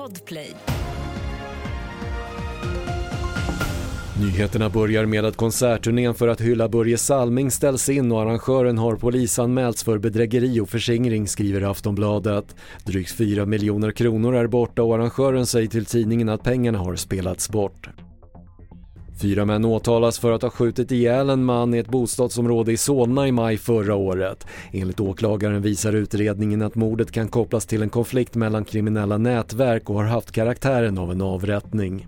Podplay. Nyheterna börjar med att konsertturnén för att hylla Börje Salming ställs in och arrangören har polisanmälts för bedrägeri och förskingring skriver Aftonbladet. Drygt 4 miljoner kronor är borta och arrangören säger till tidningen att pengarna har spelats bort. Fyra män åtalas för att ha skjutit ihjäl en man i ett bostadsområde i Solna i maj förra året. Enligt åklagaren visar utredningen att mordet kan kopplas till en konflikt mellan kriminella nätverk och har haft karaktären av en avrättning.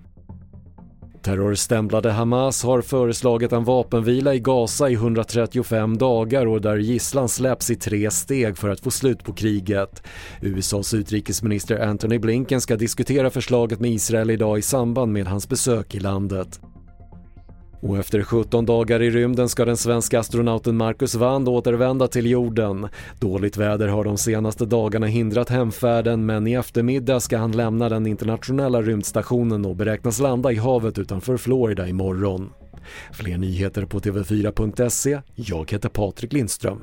Terrorstämplade Hamas har föreslagit en vapenvila i Gaza i 135 dagar och där gisslan släpps i tre steg för att få slut på kriget. USAs utrikesminister Antony Blinken ska diskutera förslaget med Israel idag i samband med hans besök i landet. Och efter 17 dagar i rymden ska den svenska astronauten Marcus Wand återvända till jorden. Dåligt väder har de senaste dagarna hindrat hemfärden men i eftermiddag ska han lämna den internationella rymdstationen och beräknas landa i havet utanför Florida imorgon. Fler nyheter på TV4.se. Jag heter Patrik Lindström.